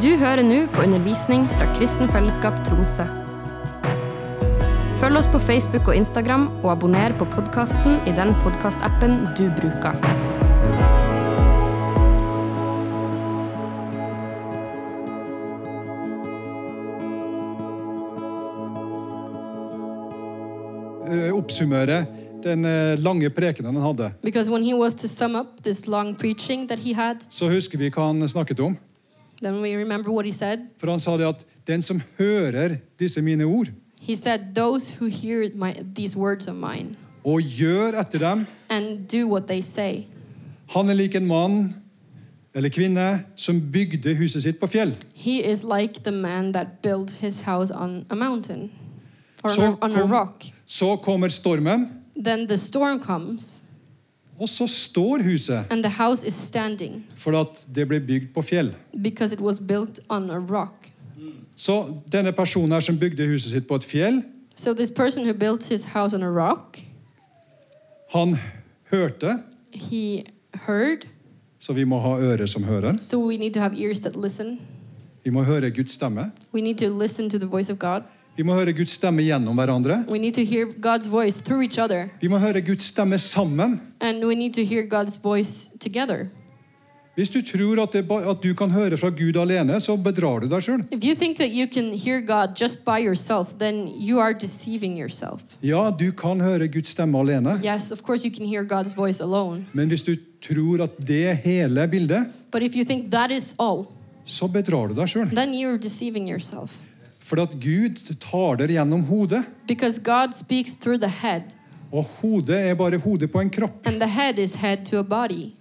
Du hører nå på undervisning fra Kristen Fellesskap Tromsø. Følg oss på Facebook og Instagram, og abonner på podkasten i den podkastappen du bruker. eh, oppsummere den eh, lange prekenen han hadde, Because when he was to sum up this long preaching that he had, så husker vi hva han snakket om. Then we remember what he said. For han sa det at den som hører disse mine ord, He said, Those who hear my, these words of mine og gjør etter dem, and do what they say, han er lik en mann eller kvinne som bygde huset sitt på fjell. he is like the man that built his house on a mountain or on, a, on a kom, rock. så kommer stormen, Then the storm comes og så står huset, and the house is standing for at det ble bygd på fjell. because it was built on a rock. Så denne personen her som bygde huset sitt på et fjell, So this person who built his house on a rock, han hørte, he heard. så vi må ha ører som hører. So we need to have ears that listen. Vi må høre Guds stemme. We need to listen to the voice of God. Vi må høre Guds stemme gjennom hverandre. We need to hear God's voice through. Vi må høre Guds stemme sammen. And we need to hear God's voice together. Hvis du tror at, det, at du kan høre fra Gud alene, så bedrar du deg sjøl. If you think that you can hear God just by yourself, then you are deceiving yourself. Ja, du kan høre Guds stemme alene, Yes, of course you can hear God's voice alone. men hvis du tror at det er hele bildet, But if you think that is all, så bedrar du deg sjøl. Then you're deceiving yourself. For at Gud taler gjennom hodet, Because God speaks through the head, og hodet er bare hodet på en kropp. and the head is head to a body.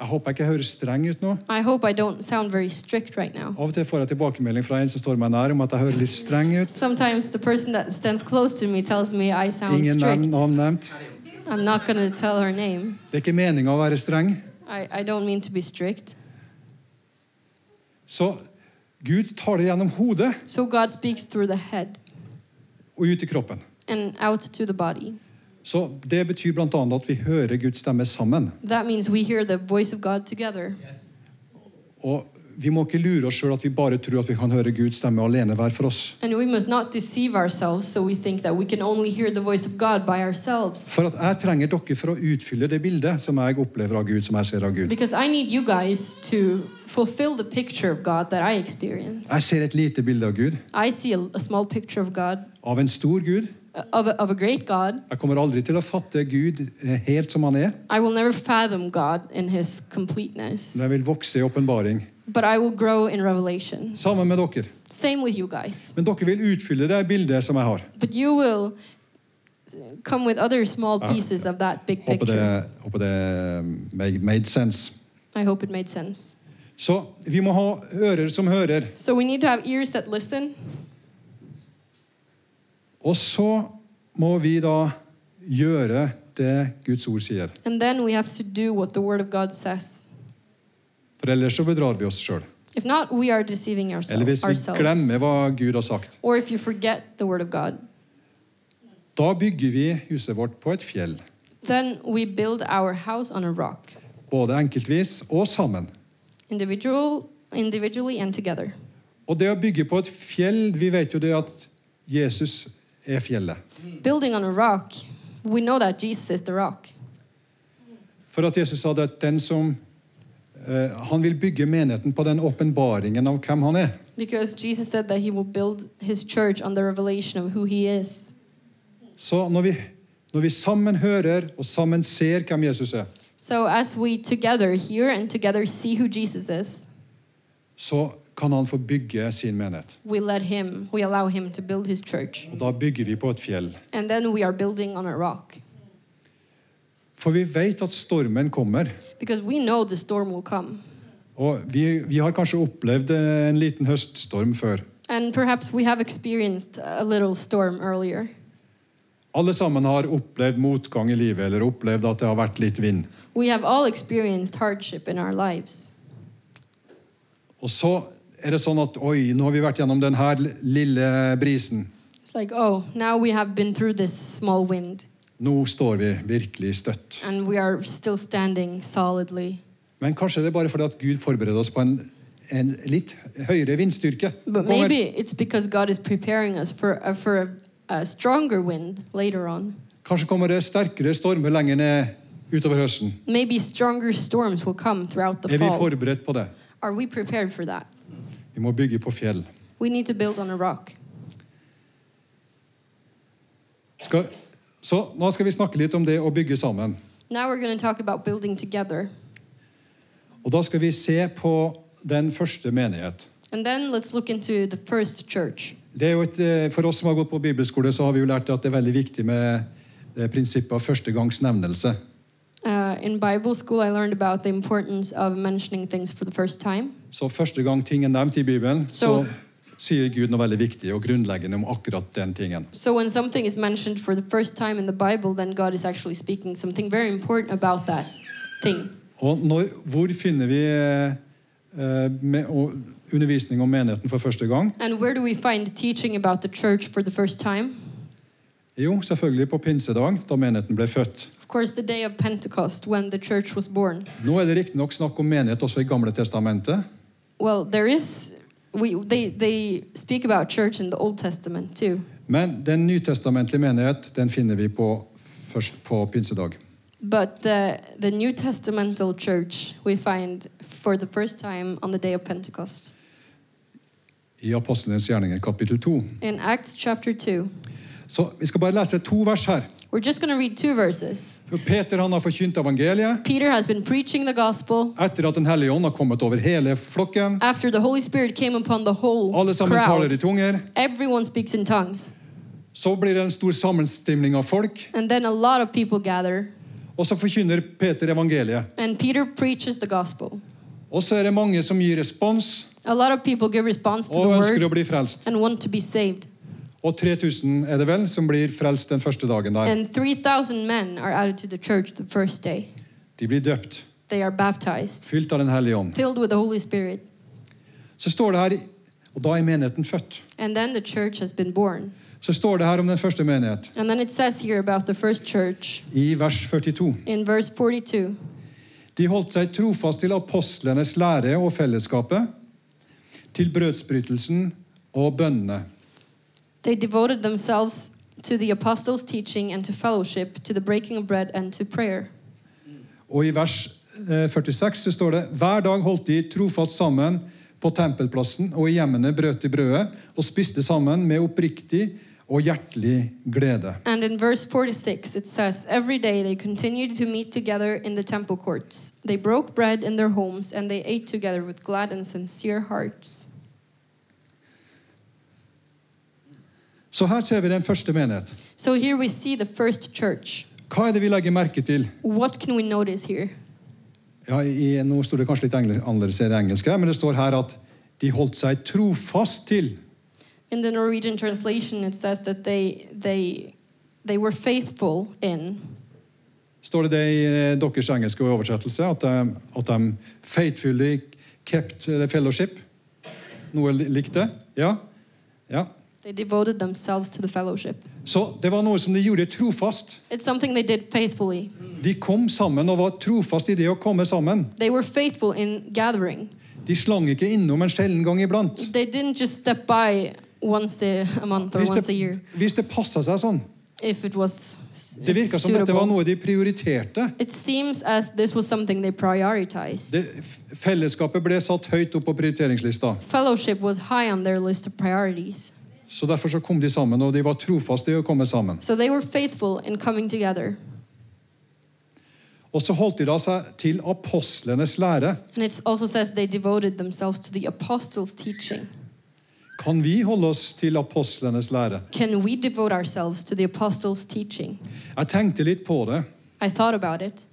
Jeg håper jeg ikke høres streng ut nå. I hope I don't sound very strict right now. Av og til får jeg tilbakemelding fra en som står meg nær om at jeg hører litt streng ut. Sometimes the person that stands close to me tells me I sound Ingen strict. Ingen navn nevnt. I'm not gonna tell her name. Det er ikke meninga å være streng. I, I don't mean to be strict. Så Gud taler gjennom hodet So head og ut i kroppen. and out to the body. Så Det betyr bl.a. at vi hører Guds stemme sammen. That means we hear the voice of God together. Og Vi må ikke lure oss sjøl at vi bare tror at vi kan høre Guds stemme alene hver for oss. For at jeg trenger dere for å utfylle det bildet som jeg opplever av Gud, som jeg ser av Gud. Jeg ser et lite bilde av Gud, av en stor Gud. Of a, of a great God. Jeg kommer aldri til å fatte Gud eh, helt som han er, I will never fathom God in his completeness, men jeg vil vokse i åpenbaring. but I will grow in revelation. Sammen med dere. Same with you guys. Men dere vil utfylle det bildet som jeg har. But you will come with other small pieces of that big Håper det, håper det made, made sense. I hope it made sense. Så vi må ha ører som hører. So we need to have ears that listen, Og så må vi da gjøre det Guds ord sier. and then we have to do what the Word of God says. For ellers så bedrar vi oss sjøl. If not, we are deceiving Eller hvis vi glemmer hva Gud har sagt. Or if you forget the Word of God, Da bygger vi huset vårt på et fjell. then we build our house on a rock, Både enkeltvis og sammen. individual, individually and together. Og det å bygge på et fjell Vi vet jo det at Jesus er fjellet. Building on a rock, we know that Jesus is the rock. For at Jesus sa det at den som uh, Han vil bygge menigheten på den åpenbaringen av hvem han er. Because Jesus said that he will build his church on the revelation of who he is. Så når vi, når vi sammen hører og sammen ser hvem Jesus er, So as we together hear and together see who Jesus is, så kan han få bygge sin menighet. we let him, we allow him to build his church. Og da bygger vi på et fjell. And then we are building on a rock. For vi vet at stormen kommer. Because we know the storm will come. Og vi, vi har kanskje opplevd eh, en liten høststorm før. And perhaps we have experienced a little storm earlier. Alle sammen har opplevd motgang i livet eller opplevd at det har vært litt vind. We have all experienced hardship in our lives. Og så er det sånn at oi, nå har vi vært gjennom denne lille brisen. Like, oh, now we have been through this small wind Nå står vi virkelig støtt. and we are still standing solidly. Men kanskje det er bare fordi at Gud forbereder oss på en en litt høyere vindstyrke. But maybe it's because God is preparing us for for a, a stronger wind later on. Kanskje kommer det sterkere stormer lenger ned utover høsten. Maybe stronger storms will come throughout the Er vi forberedt på det? Are we prepared for that? Vi må bygge på fjell. We need to build on a rock. Skal, så nå skal vi snakke litt om det å bygge sammen. Now we're going to talk about building together. Og da skal vi se på den første menighet. And then let's look into the first church. Det er jo et, eh, for oss som har gått på bibelskole, så har vi jo lært at det er veldig viktig med prinsippet av førstegangsnevnelse. Uh, in Bible school, I learned about the importance of mentioning things for the first time. Så første gang ting er nevnt i Bibelen, så Så- sier Gud noe veldig viktig og grunnleggende om akkurat den tingen. So when something is mentioned for the first time in the Bible, then God is actually speaking something very important about that thing. Og når, hvor finner vi eh, eh, med, og undervisning om menigheten for første gang? And where do we find teaching about the church for the first time? Jo, selvfølgelig på pinsedag, da menigheten ble født. Of course, the day of Pentecost when the church was born. Nå er det riktignok snakk om menighet også i Gamle testamentet, Well, there is we they they speak about church in the Old Testament too. men den nytestamentlige menighet den finner vi på, først på pinsedag. But the the New Testamental church we find for the first time on the day of Pentecost. I Apostlenes gjerninger kapittel 2. In Acts chapter 2. Så Vi skal bare lese to vers her. We're just going to read two verses. For Peter han har forkynt evangeliet Peter has been preaching the gospel etter at Den hellige ånd har kommet over hele flokken. after the Holy Spirit came upon the whole Alle sammen taler i tunger. Everyone speaks in tongues. Så blir det en stor sammenstimling av folk, And then a lot of people gather. og så forkynner Peter evangeliet. And Peter preaches the gospel. Og så er det mange som gir respons A lot of people give response to og the ønsker å word bli frelst. and want to be saved. Og 3000 er det vel som blir frelst den første dagen der. And 3,000 men are added to the church the first day. De blir døpt, They are baptized, fylt av Den hellige ånd. filled with the Holy Spirit. Så står det her, og da er menigheten født. And then the church has been born. Så står det her om den første menighet And then it says here about the first church i vers 42. in verse 42. De holdt seg trofast til apostlenes lære og fellesskapet, til brødsbrytelsen og bønnene. They devoted themselves to the apostles' teaching and to fellowship, to the breaking of bread and to prayer. Og i vers eh, 46 så står det Hver dag holdt de trofast sammen på tempelplassen, og i hjemmene brøt de brødet og spiste sammen med oppriktig og hjertelig glede. And in verse 46, it says, Every day they continued to meet together in the temple courts. They broke bread in their homes, and they ate together with glad and sincere hearts. Så her ser vi den første menighet. So here we see the first church. Hva er det vi legger merke til? What can we notice here? Ja, i, nå står det kanskje litt annerledes i det engelske, men det står her at de holdt seg trofast til. In the Norwegian translation, it says that they, they, they were faithful in. Står det det i eh, deres engelske oversettelse? At de, at de faithfully kept fellowship? Noe likte? likt det? Ja? ja. Så det var noe som de gjorde trofast. De kom sammen og var trofast i det å komme sammen. De slang ikke innom en sjelden gang iblant. Hvis det, hvis det passa seg sånn. if it was Det virka som dette var noe de prioriterte. It seems as this was something they. Det, fellesskapet ble satt høyt opp på prioriteringslista. Så Derfor så kom de sammen, og de var trofaste i å komme sammen. So they were faithful in coming together. Og så holdt de da seg til apostlenes lære. And it also says they devoted themselves to the apostles' teaching. Kan vi holde oss til apostlenes lære? Can we devote ourselves to the apostles' teaching? Jeg tenkte litt på det. I thought about it.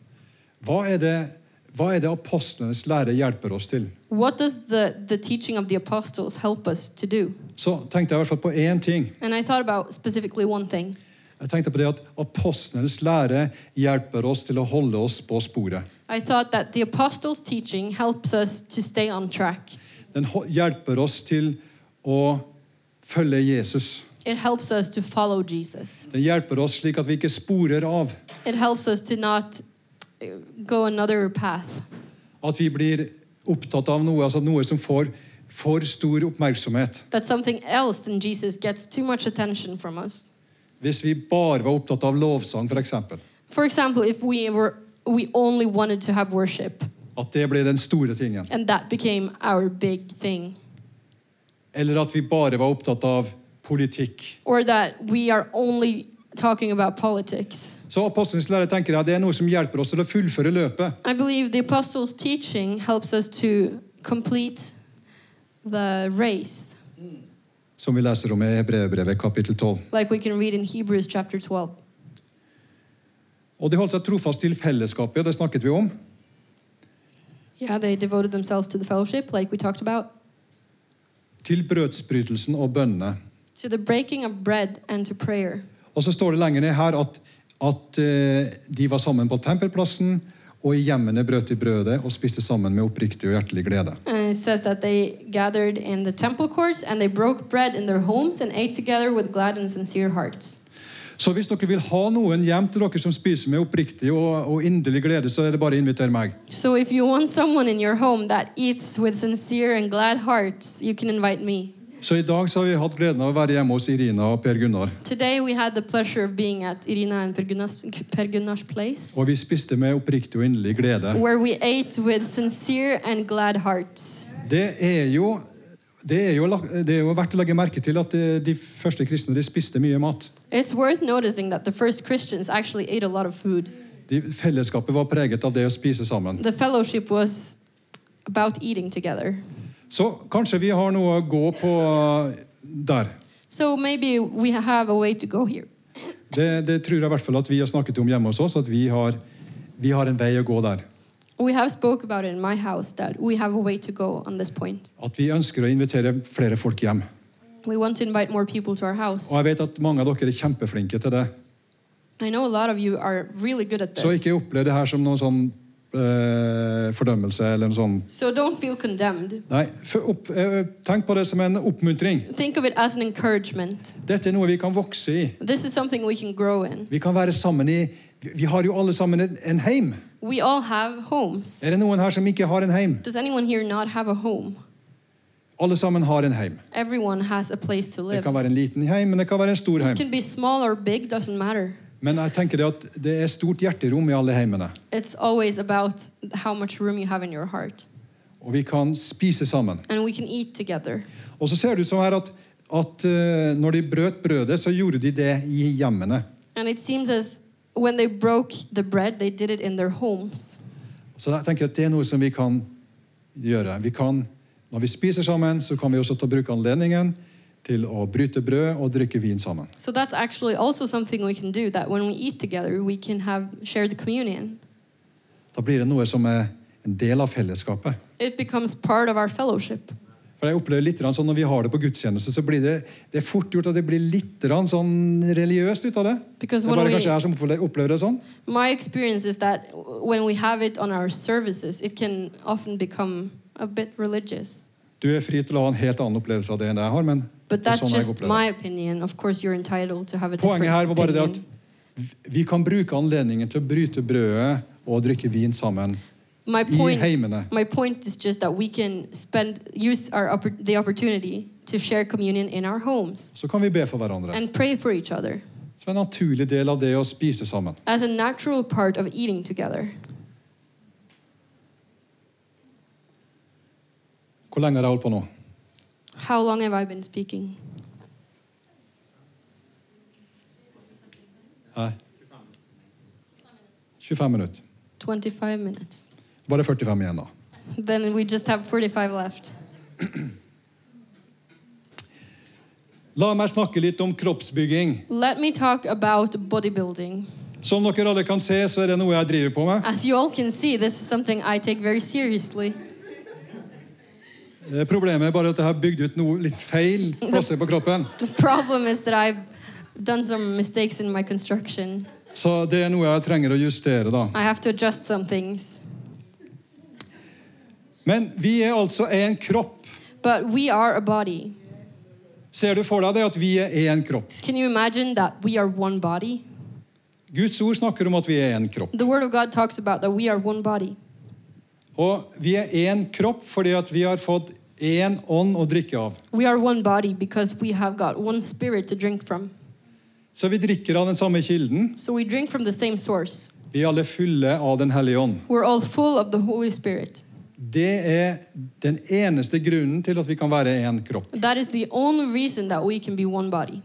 Hva er det, hva er det apostlenes lære hjelper oss til? What does the, the teaching of the apostles help us to do? Så tenkte jeg i hvert fall på én ting. And I thought about specifically one thing. Jeg tenkte på det at Apostlenes lære hjelper oss til å holde oss på sporet. I thought that the apostles' teaching helps us to stay on track. Den hjelper oss til å følge Jesus. It helps us to follow Jesus. Den hjelper oss slik at vi ikke sporer av. It helps us to not go another path. At vi blir opptatt av noe, altså noe som får for stor oppmerksomhet. That something else than Jesus gets too much attention from us. Hvis vi bare var opptatt av lovsang, f.eks. For example, if we were we only wanted to have worship At det ble den store tingen. and that became our big thing. Eller at vi bare var opptatt av politikk. Or that we are only talking about politics. Så apostelens lære tenker jeg, det er noe som hjelper oss til å fullføre løpet. I believe the apostles' teaching helps us to complete the race, Som vi leser om i Hebreerbrevet kapittel 12. like we can read in Hebrews chapter 12. Og de holdt seg trofast til fellesskapet, det snakket vi om. Yeah, they devoted themselves to the fellowship, like we talked about, Til brødsbrytelsen og bønnene. to the breaking of bread and to prayer. Og så står det lenger ned her at, at eh, de var sammen på tempelplassen, og i hjemmene brøt de brødet og spiste sammen med oppriktig og hjertelig glede. Courts. Så hvis dere vil ha noen hjem til dere som spiser med oppriktig og, og inderlig glede, så er det bare å invitere meg. So if you want someone in your home that eats with sincere and glad hearts, you can invite me. Så i dag så har vi hatt gleden av å være hjemme hos Irina og Per Gunnar. Today we had the pleasure of being at Irina and Per Gunnar's, per Gunnar's place, Og vi spiste med oppriktig og inderlig glede. where we ate with sincere and glad hearts. Det er jo, det er jo, det er jo verdt å legge merke til at eh, de første kristne de spiste mye mat. It's worth noticing that the first Christians actually ate a lot of food. De, fellesskapet var preget av det å spise sammen. The fellowship was about eating together. Så kanskje vi har noe å gå på der. So maybe we have a way to go here. Det, det tror jeg i hvert fall at vi har snakket om hjemme hos oss, at vi har, vi har en vei å gå der. Go. At vi ønsker å invitere flere folk hjem. We want to invite more people to our house. Og jeg vet at mange av dere er kjempeflinke til det. I know a lot of you are really good at Så ikke opplev det her som noe sånn eh, fordømmelse eller noe sånt. So don't feel condemned. Nei, opp, eh, tenk på det som en oppmuntring. Think of it as an encouragement. Dette er noe vi kan vokse i. This is something we can grow in. Vi kan være sammen i Vi har jo alle sammen en- en heim. We all have homes. Er det noen her som ikke har en heim? Does anyone here not have a home? Alle sammen har en heim. Everyone has a place to Det kan være en liten heim, men det kan være en stor It heim. can be small or big, doesn't matter. Men jeg tenker det at det er stort hjerterom i alle heimene. It's always about how much room you have in your heart. Og vi kan spise sammen. And we can eat together. Og så ser det ut som her at, at uh, når de brøt brødet, så gjorde de det i hjemmene. And it seems as when they broke the bread, they did it in their homes. Så jeg tenker at det er noe som vi kan gjøre. Vi kan, når vi spiser sammen, så kan vi også ta bruke anledningen til å bryte brød og drikke vin sammen. So that's actually also something we can do that when we eat together, we can have share the communion. Da blir det noe som er en del av fellesskapet. It becomes part of our fellowship. For jeg opplever litt sånn Når vi har det på gudstjeneste, så blir det, det er fort gjort at det blir litt sånn religiøst ut av det. Because Det er bare we- kanskje jeg som opplever opplever det sånn. My experience is that when we have it on our services, it can often become a bit religious. Du er fri til å ha en helt annen opplevelse av det enn det jeg har, men But det that's sånn jeg just my opinion. Of course, you're entitled to have a Poenget her var bare det at vi kan bruke anledningen til å bryte brødet og drikke vin sammen. My i point, heimene. my point is just that we can spend use our the opportunity to share communion in our homes Så kan vi be for hverandre. and pray for each other Som en naturlig del av det å spise sammen. as a natural part of eating together. Hvor lenge har jeg holdt på nå? How long have I been speaking? Nei. 25 minutter. 25 minutes. Bare 45 igjen, da. Then we just have 45 left. La meg snakke litt om kroppsbygging. Let me talk about bodybuilding. Som dere alle kan se, så er det noe jeg driver på med. As you all can see, this is something I take very seriously. Eh, Problemet er bare at jeg har bygd ut noe litt feil plasser på kroppen. The problem is that I've done some mistakes in my. Så det er noe jeg trenger å justere, da. I have to adjust some things. Men vi er altså en kropp. But we are a body. Ser du for deg det at vi er en kropp? Can you imagine that we are one body? Guds ord snakker om at vi er én kropp. The Word of God talks about that we are one body. Og vi er én kropp fordi at vi har fått én ånd å drikke av. We are one body because we have got one spirit to drink from. Så vi drikker av den samme kilden. So we drink from the same source. Vi er alle fulle av Den hellige ånd. We're all full of the Holy Spirit. Det er den eneste grunnen til at vi kan være én kropp. That is the only reason that we can be one body.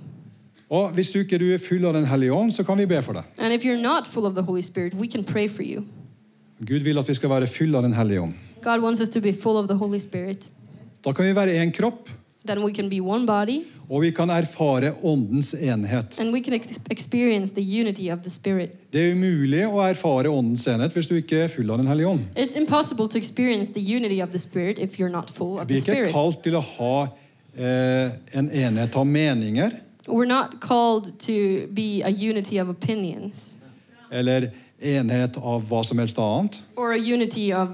Og Hvis du ikke er full av Den hellige ånd, så kan vi be for deg. And if you're not full of the Holy Spirit, we can pray for you. Gud vil at vi skal være full av Den hellige ånd. God wants us to be full of the Holy Spirit. Da kan vi være én kropp, Then we can be one body og vi kan erfare åndens enhet. and we can experience the unity of the Spirit. Det er umulig å erfare åndens enhet hvis du ikke er full av Den hellige ånd. It's impossible to experience the unity of the Spirit if you're not full of Vi er ikke kalt til å ha eh, en enhet av meninger We're not called to be a unity of opinions eller enhet av hva som helst annet, or a unity of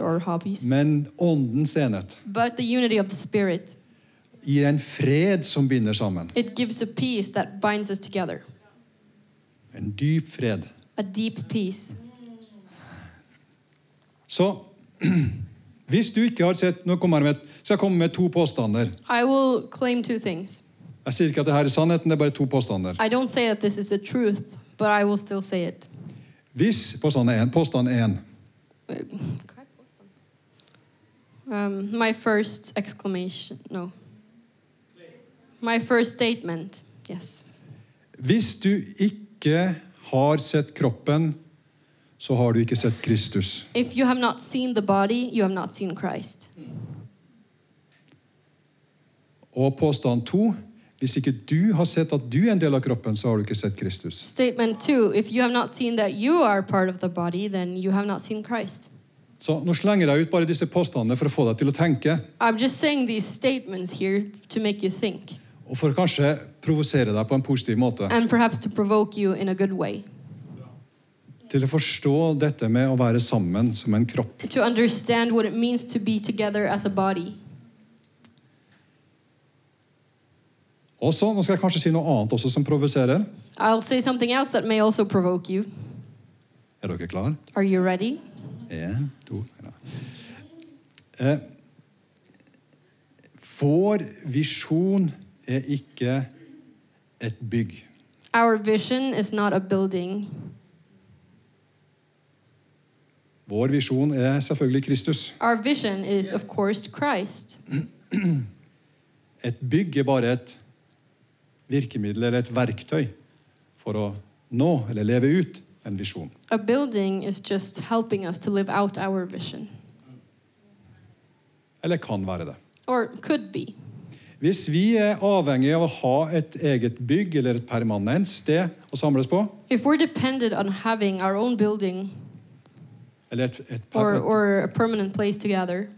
or men åndens enhet but the unity of the Spirit. gir en fred som binder sammen. It gives a peace that binds us En dyp fred. a deep peace. Så hvis du ikke har sett Nå kommer jeg med, skal jeg komme med to påstander. I will claim two. Jeg sier ikke at dette er sannheten, det er bare to påstander. I don't say that this is the truth, but I will still say it. Hvis påstand én påstand én Um, my first exclamation, no. My first statement, yes. Hvis du ikke har sett kroppen, så har du ikke sett Kristus. If you have not seen the body, you have not seen Christ. Og påstand to hvis ikke du har sett at du er en del av kroppen, så har du ikke sett Kristus. Statement two if you have not seen that you are part of the body, then you have not seen Christ. Så Nå slenger jeg ut bare disse påstandene for å få deg til å tenke, I'm just saying these statements here to make you think og for å kanskje provosere deg på en positiv måte. and perhaps to provoke you in a good way. Til å forstå dette med å være sammen som en kropp. To understand what it means to be together as a body. Og så, Nå skal jeg kanskje si noe annet også som provoserer. I'll say something else that may also provoke you. Er dere klare? Are you ready? En, to, eh, Vår visjon er ikke et bygg. Our vision is not a building. Vår visjon er selvfølgelig Kristus. Our vision is, of course, Christ. Et bygg er bare et virkemiddel eller et verktøy for å nå eller leve ut en visjon. A building is just helping us to live out our vision, Eller kan være det. or could be. Hvis vi er avhengig av å ha et eget bygg eller et permanent sted å samles på, If we're dependent on having our own building eller et, et, or, or a permanent place to gather,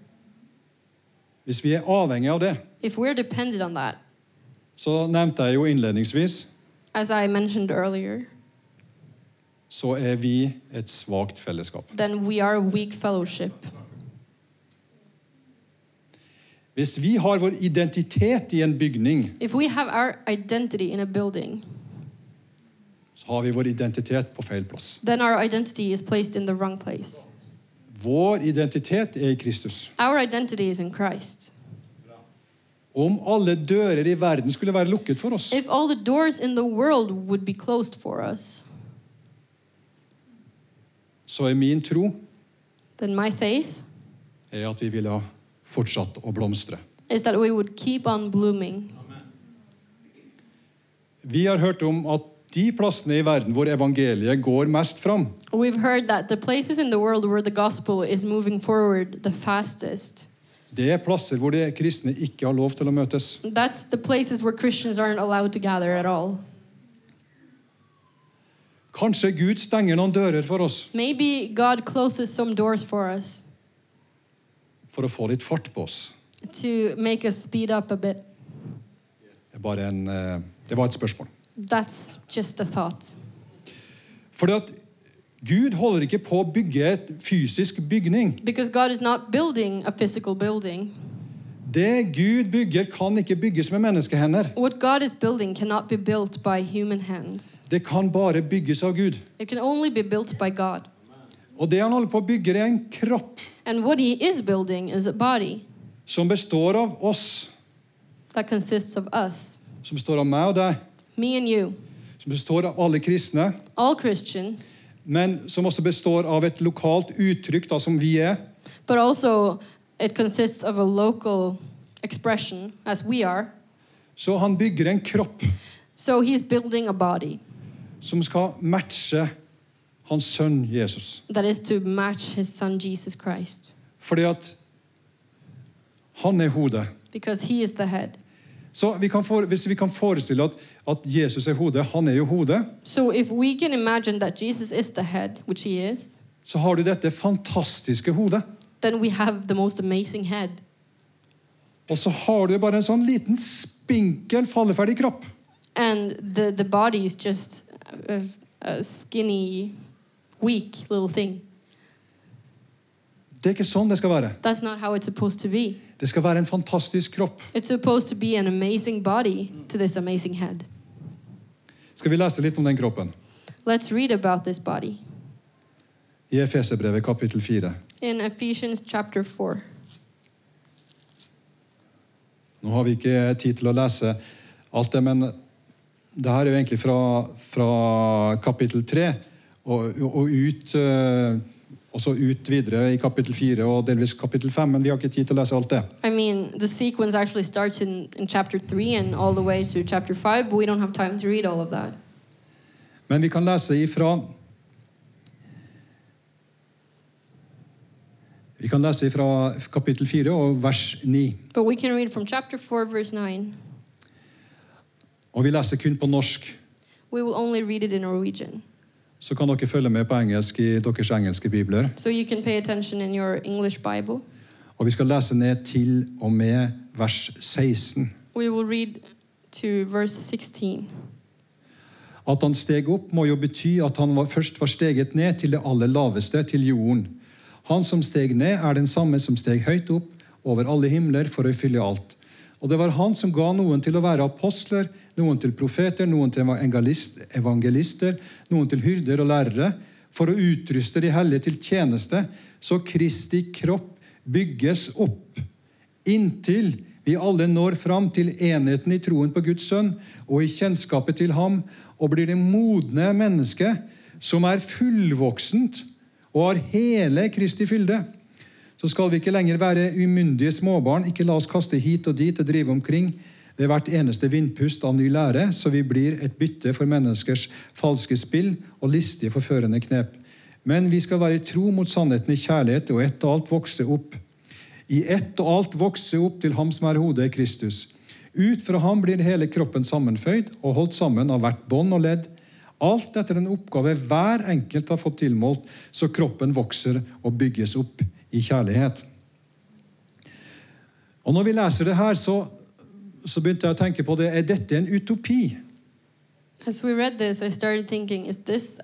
hvis vi er avhengig av det, if we're dependent on that, så nevnte jeg jo innledningsvis, as I mentioned earlier, så er vi et svakt fellesskap. then we are a weak fellowship. Hvis vi har vår identitet i en bygning, If we have our identity in a building, så har vi vår identitet på feil plass. then our identity is placed in the wrong place. Vår identitet er i Kristus. Our identity is in Christ. Om alle dører i verden skulle være lukket for oss, If all the doors in the world would be closed for us, så er min tro then my faith er at vi ville ha fortsatt å blomstre. is that we would keep on blooming. Vi har hørt om at de plassene i verden hvor evangeliet går mest fram, We've heard that the places in the world where the gospel is moving forward the fastest, det er plasser hvor de kristne ikke har lov til å møtes. that's the places where Christians aren't allowed to gather at all. Kanskje Gud stenger noen dører for oss Maybe God closes some doors for us for å få litt fart på oss. to make us speed up a bit. Det, er bare en, eh, det var et spørsmål. That's just a thought. Fordi at Gud holder ikke på å bygge et fysisk bygning. Because God is not building a physical building. Det Gud bygger, kan ikke bygges med menneskehender. What God is building cannot be built by human hands. Det kan bare bygges av Gud. It can only be built by God. Og det han holder på å bygge, er en kropp And what he is is som består av oss, that consists of us, som består av meg og deg, me and you, som består av alle kristne, all Christians, men som også består av et lokalt uttrykk, da, som vi er. but also it consists of a local expression, as we are. Så han bygger en kropp So he's building a body som skal matche hans sønn Jesus. that is to match his son Jesus Christ, Fordi at han er hodet. because he is the head. Så vi kan for, Hvis vi kan forestille at, at Jesus er hodet, han er jo hodet, So head, is, så har du dette fantastiske hodet. Og så har du bare en sånn liten spinkel, falleferdig kropp. And the, the body is just a, a skinny, weak little thing. Det er ikke sånn det skal være. That's not how it's supposed to be. Det skal være en fantastisk kropp. It's supposed to be an amazing body to this amazing head. Skal vi lese litt om den kroppen? Let's read about I Efeserbrevet kapittel 4. in Ephesians chapter 4. Nå har vi ikke tid til å lese alt det, men det her er jo egentlig fra, fra kapittel 3 og, og ut eh, og så ut videre i kapittel 4 og delvis kapittel 5, men vi har ikke tid til å lese alt det. I mean, the sequence actually starts in, in chapter 3 and all the way to chapter 5, but we don't have time to read all of that. Men vi kan lese ifra Vi kan lese ifra kapittel 4 og vers 9. But we can read from chapter 4, verse 9. Og vi leser kun på norsk. We will only read it in Norwegian. Så kan dere følge med på engelsk i deres engelske bibler. So you can pay attention in your English Bible. Og vi skal lese ned til og med vers 16. We will read to verse 16. At han steg opp, må jo bety at han var, først var steget ned til det aller laveste, til jorden. Han som steg ned, er den samme som steg høyt opp over alle himler for å fylle alt. Og det var han som ga noen til å være apostler, noen til profeter, noen til evangelister, noen til hyrder og lærere, for å utruste de hellige til tjeneste, så Kristi kropp bygges opp inntil vi alle når fram til enheten i troen på Guds sønn og i kjennskapet til ham, og blir det modne mennesket som er fullvoksent og har hele Kristi fylde. Så skal vi ikke lenger være umyndige småbarn, ikke la oss kaste hit og dit og drive omkring ved hvert eneste vindpust av ny lære, så vi blir et bytte for menneskers falske spill og listige forførende knep. Men vi skal være tro mot sannheten i kjærlighet og ett og alt vokse opp i ett og alt vokse opp til ham som er hodet, Kristus. Ut fra ham blir hele kroppen sammenføyd og holdt sammen av hvert bånd og ledd. Alt etter den oppgave hver enkelt har fått tilmålt, så kroppen vokser og bygges opp i kjærlighet. Og Når vi leser det her, så, så begynte jeg å tenke på det. Er dette en utopi? As we read this, I started thinking, is this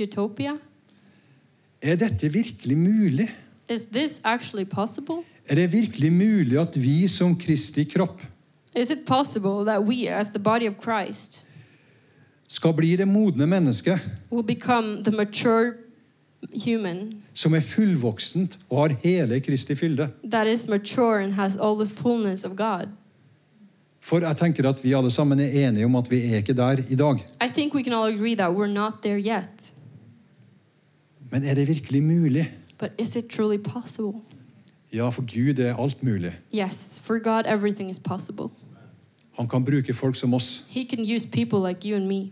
utopia? Er dette virkelig mulig? Is this actually possible? Er det virkelig mulig at vi som Kristi kropp Is it possible that we, as the body of Christ, skal bli det modne mennesket will become the mature human som er fullvoksent og har hele Kristi fylde? that is mature and has all the fullness of God? For jeg tenker at vi alle sammen er enige om at vi er ikke der i dag. I think we can all agree that we're not there yet. Men er det virkelig mulig? But is it truly possible? Ja, for Gud er alt mulig. Yes, for God, everything is possible. Han kan bruke folk som oss. He can use people like you and me.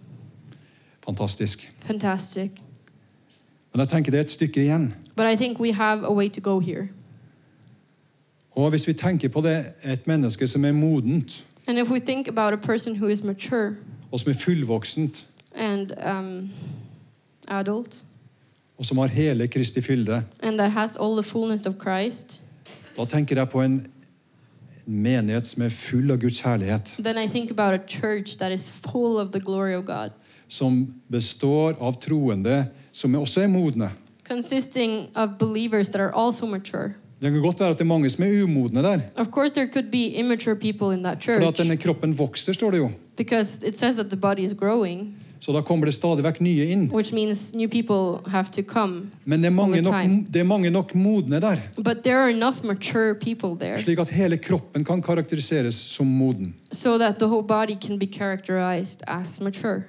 Fantastisk. Fantastic. Men jeg tenker det er et stykke igjen. But I think we have a way to go here. Og hvis vi tenker på det, et menneske som er modent, And if we think about a person who is mature og som er fullvoksent, and um, adult og som har hele Kristi fylde, and that has all the fullness of Christ, da tenker jeg på en en menighet som er full av Guds herlighet. then I think about a church that is full of the glory of God, Som består av troende som også er modne. consisting of believers that are also mature. Det kan godt være at det er mange som er umodne der. Of course, there could be immature people in that For at denne kroppen vokser, står det jo. because it says that the body is growing. Så da kommer det stadig vekk nye inn. which means new people have to come. Men det er mange nok, det er mange nok modne der, But there are enough mature people there slik at hele kroppen kan karakteriseres som moden. so that the whole body can be characterized as mature.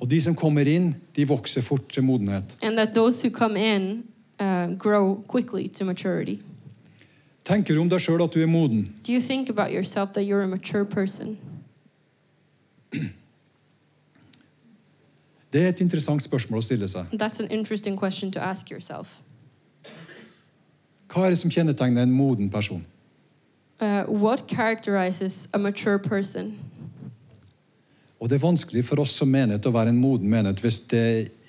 Og de som kommer inn, de vokser fort til modenhet. And that those who come in uh, grow quickly to maturity. Tenker du om deg sjøl at du er moden? Do you think about yourself that you're a mature person? Det er et interessant spørsmål å stille seg. That's an interesting question to ask yourself. Hva er det som kjennetegner en moden person? Uh, what characterizes a mature person? Og Det er vanskelig for oss som menighet å være en moden menighet hvis det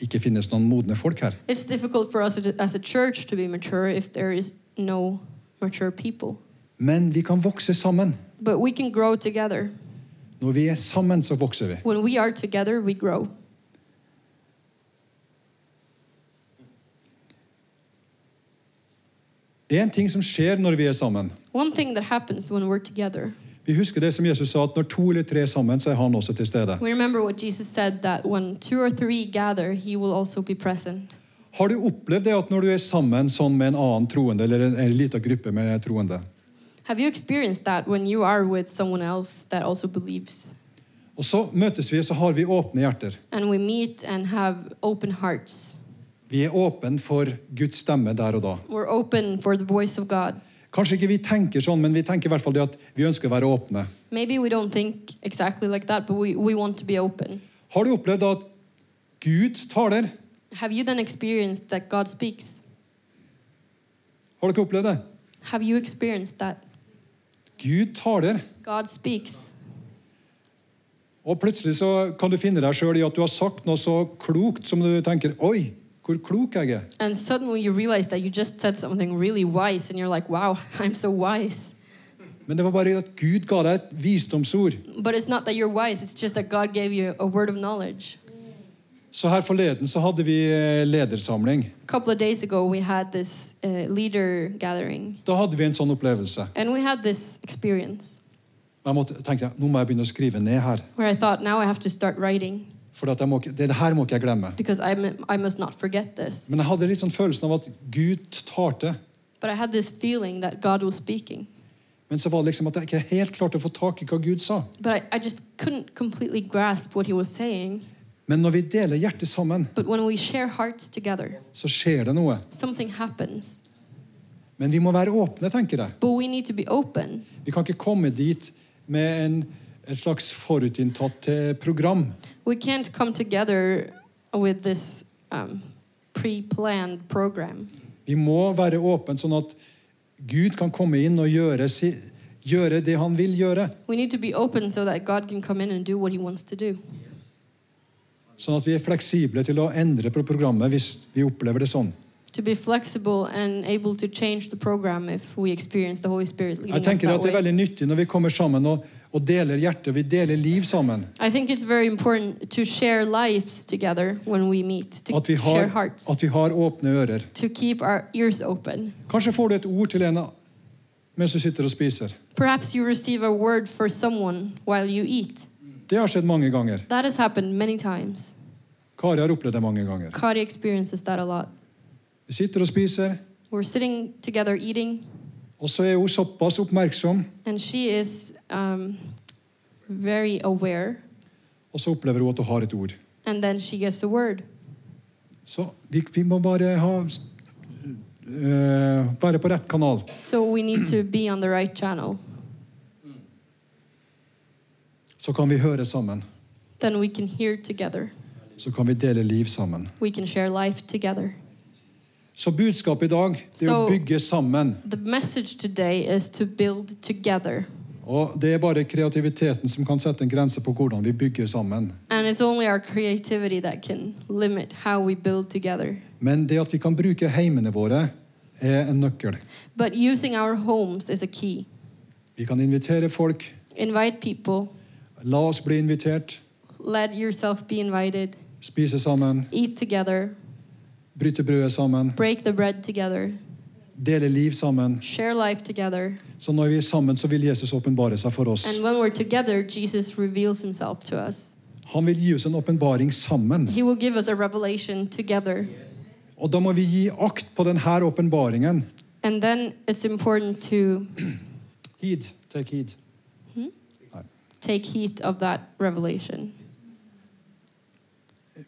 ikke finnes noen modne folk her. It's difficult for us as a church to be mature if there is no mature people. Men vi kan vokse sammen. But we can grow together. Når vi er sammen, så vokser vi. When we are together, we grow. Det er en ting som skjer når vi er sammen. One thing that happens when we're together, Vi husker det som Jesus sa, at når to eller tre er sammen, så er han også til stede. we remember what Jesus said that when two or three gather, also. Har du opplevd det at når du er sammen sånn med en annen troende, eller en, en liten gruppe med troende, Have you experienced that when you are with someone else that also believes? og så møtes vi, så har vi åpne hjerter. And we meet and have open hearts. Vi er åpne for Guds stemme der og da. We're open for the voice of God. Kanskje ikke vi tenker sånn, men vi tenker i hvert fall det at vi ønsker å være åpne. Maybe we don't think exactly like that, we, we want to be open. Har du opplevd at Gud taler? Have you then experienced that God speaks? Har dere opplevd det? Have you experienced that? Gud taler. God speaks. Og plutselig så kan du finne deg sjøl i at du har sagt noe så klokt som du tenker Oi, hvor klok jeg er. And suddenly you realize that you just said something really wise, and you're like, wow, I'm so wise. Men det var bare at Gud ga deg et visdomsord. But it's not that you're wise, it's just that God gave you a word of knowledge. Så her forleden så hadde vi eh, ledersamling. Couple of days ago, we had this uh, leader gathering, Da hadde vi en sånn opplevelse. and we had this experience Jeg måtte, tenkte jeg, nå må jeg begynne å skrive ned her. where I thought, now I have to start writing For jeg må, det her må ikke jeg glemme. I, I must not this. Men jeg hadde litt sånn følelsen av at Gud talte. Was speaking. Men så var det liksom at jeg ikke helt klarte å få tak i hva Gud sa. I, I just couldn't completely grasp what he was saying. Men når vi deler hjertet sammen, together, så skjer det noe. Men vi må være åpne, tenker jeg. Vi kan ikke komme dit med en, et slags forutinntatt eh, program. We can't come together with this um, pre planned program. Vi må være åpne sånn at Gud kan komme inn og gjøre, si, gjøre det han vil gjøre. We need to be open so that God can come in and do what he wants to do. Sånn at vi er fleksible til å endre på programmet hvis vi opplever det sånn. To be flexible and able to change the program if we experience the Holy Spirit leading Jeg tenker at Det er veldig nyttig når vi kommer sammen og, og deler hjertet. Vi deler liv sammen. I think it's very important to share lives together when we meet, to At vi share har, hearts, at vi har åpne ører. to keep our ears open. Kanskje får du et ord til en mens du sitter og spiser. Perhaps you receive a word for someone while you eat. Det har skjedd mange ganger. That has happened many times. Kari har opplevd det mange ganger. Kari experiences that a lot. Vi sitter og spiser, We're sitting together eating, og så er hun såpass oppmerksom, and she is um, very aware, og så opplever hun at hun har et ord. and then she gets a word. Så vi, vi må bare ha øh, være på rett kanal. So we need to be on the right channel. Så kan vi høre sammen. Then we can hear together. Så kan vi dele liv sammen. We can share life together. Så budskapet i dag det er å bygge sammen. The message today is to. Og Det er bare kreativiteten som kan sette en grense på hvordan vi bygger sammen. And it's only our creativity that can limit how we build together. Men det at vi kan bruke heimene våre, er en nøkkel. But using our homes is a key. Vi kan invitere folk. La oss bli invitert. let yourself be invited, Spise sammen. eat together, Bryte brødet sammen. break the bread together, Dele liv sammen. share life together. Så når vi er sammen, så vil Jesus åpenbare seg for oss. And when we're together, Jesus reveals himself to us. Han vil gi oss en åpenbaring sammen. He will give us a revelation together. Og da må vi gi akt på denne åpenbaringen. And then it's important to Heed. Take heed. take heed of that revelation.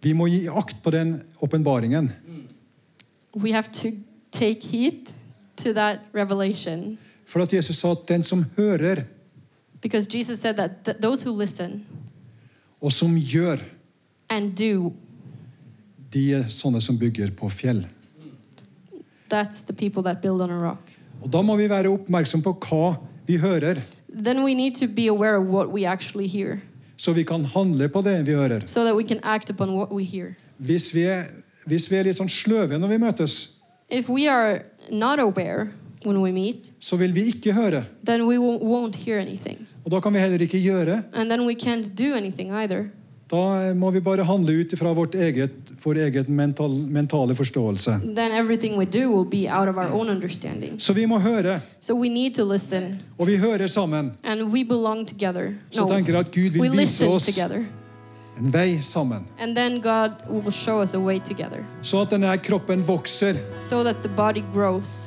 Vi må gi akt på den åpenbaringen. For at Jesus sa at den som hører, listen og som gjør, do, de er sånne som bygger på fjell. that's the people that build on a rock. Og Da må vi være oppmerksom på hva vi hører, Then we need to be aware of what we actually hear så vi kan handle på det vi hører. so that we can act upon what we hear. Hvis vi er, hvis vi er litt sånn sløve når vi møtes, If we are not aware when we meet, så vil vi ikke høre. then we won't, won't hear anything. Og da kan vi heller ikke gjøre. And then we can't do anything either. Da må vi bare handle ut fra vårt eget, vår egen mental, mentale forståelse. Så vi må høre, So og vi hører sammen. Så tenker jeg at Gud vil vise oss together. en vei sammen. Så at denne kroppen vokser so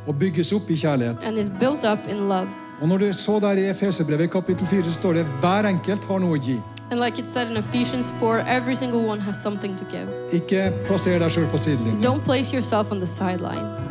og bygges opp i kjærlighet. Og når du så der i Efeserbrevet kapittel 4, så står det hver enkelt har noe å gi. And like it said in Ephesians 4, every single one has something to give. Ikke plasser deg sjøl på sidelinjen. Don't place yourself on the sideline.